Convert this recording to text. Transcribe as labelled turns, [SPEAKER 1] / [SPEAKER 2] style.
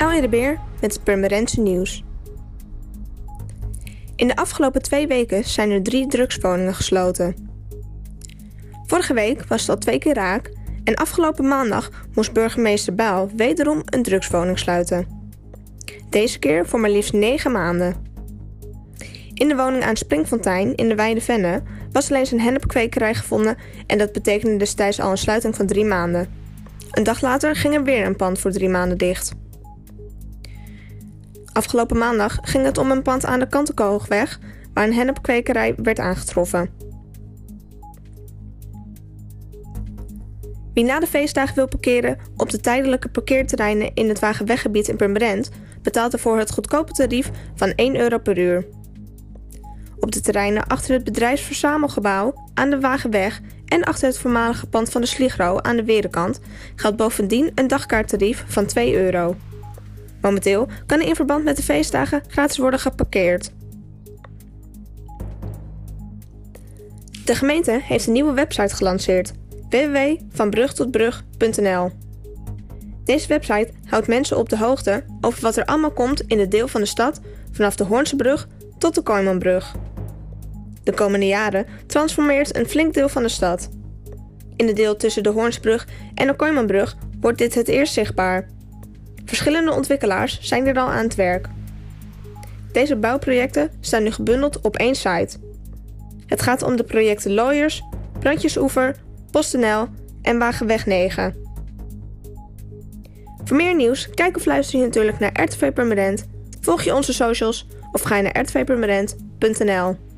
[SPEAKER 1] Ellie de Beer met het Purmerendse nieuws. In de afgelopen twee weken zijn er drie drugswoningen gesloten. Vorige week was het al twee keer raak en afgelopen maandag moest burgemeester Baal wederom een drugswoning sluiten. Deze keer voor maar liefst negen maanden. In de woning aan Springfontein in de Weide Venne was alleen zijn hennepkwekerij gevonden en dat betekende destijds al een sluiting van drie maanden. Een dag later ging er weer een pand voor drie maanden dicht. Afgelopen maandag ging het om een pand aan de Kantenkoogweg waar een hennepkwekerij werd aangetroffen. Wie na de feestdagen wil parkeren op de tijdelijke parkeerterreinen in het Wagenweggebied in Purmerend betaalt ervoor het goedkope tarief van 1 euro per uur. Op de terreinen achter het bedrijfsverzamelgebouw aan de Wagenweg en achter het voormalige pand van de Sligro aan de Werenkant geldt bovendien een dagkaarttarief van 2 euro. Momenteel kan in verband met de feestdagen gratis worden geparkeerd. De gemeente heeft een nieuwe website gelanceerd: www.vanbrugtotbrug.nl. Deze website houdt mensen op de hoogte over wat er allemaal komt in het deel van de stad vanaf de Hoornsebrug tot de Kooimanbrug. De komende jaren transformeert een flink deel van de stad. In het deel tussen de Hoornsbrug en de Kooimanbrug wordt dit het eerst zichtbaar. Verschillende ontwikkelaars zijn er al aan het werk. Deze bouwprojecten staan nu gebundeld op één site. Het gaat om de projecten Lawyers, Brandjesoever, PostNL en Wagenweg 9. Voor meer nieuws, kijk of luister je natuurlijk naar RTV Permanent, volg je onze socials of ga je naar rtvpermanent.nl.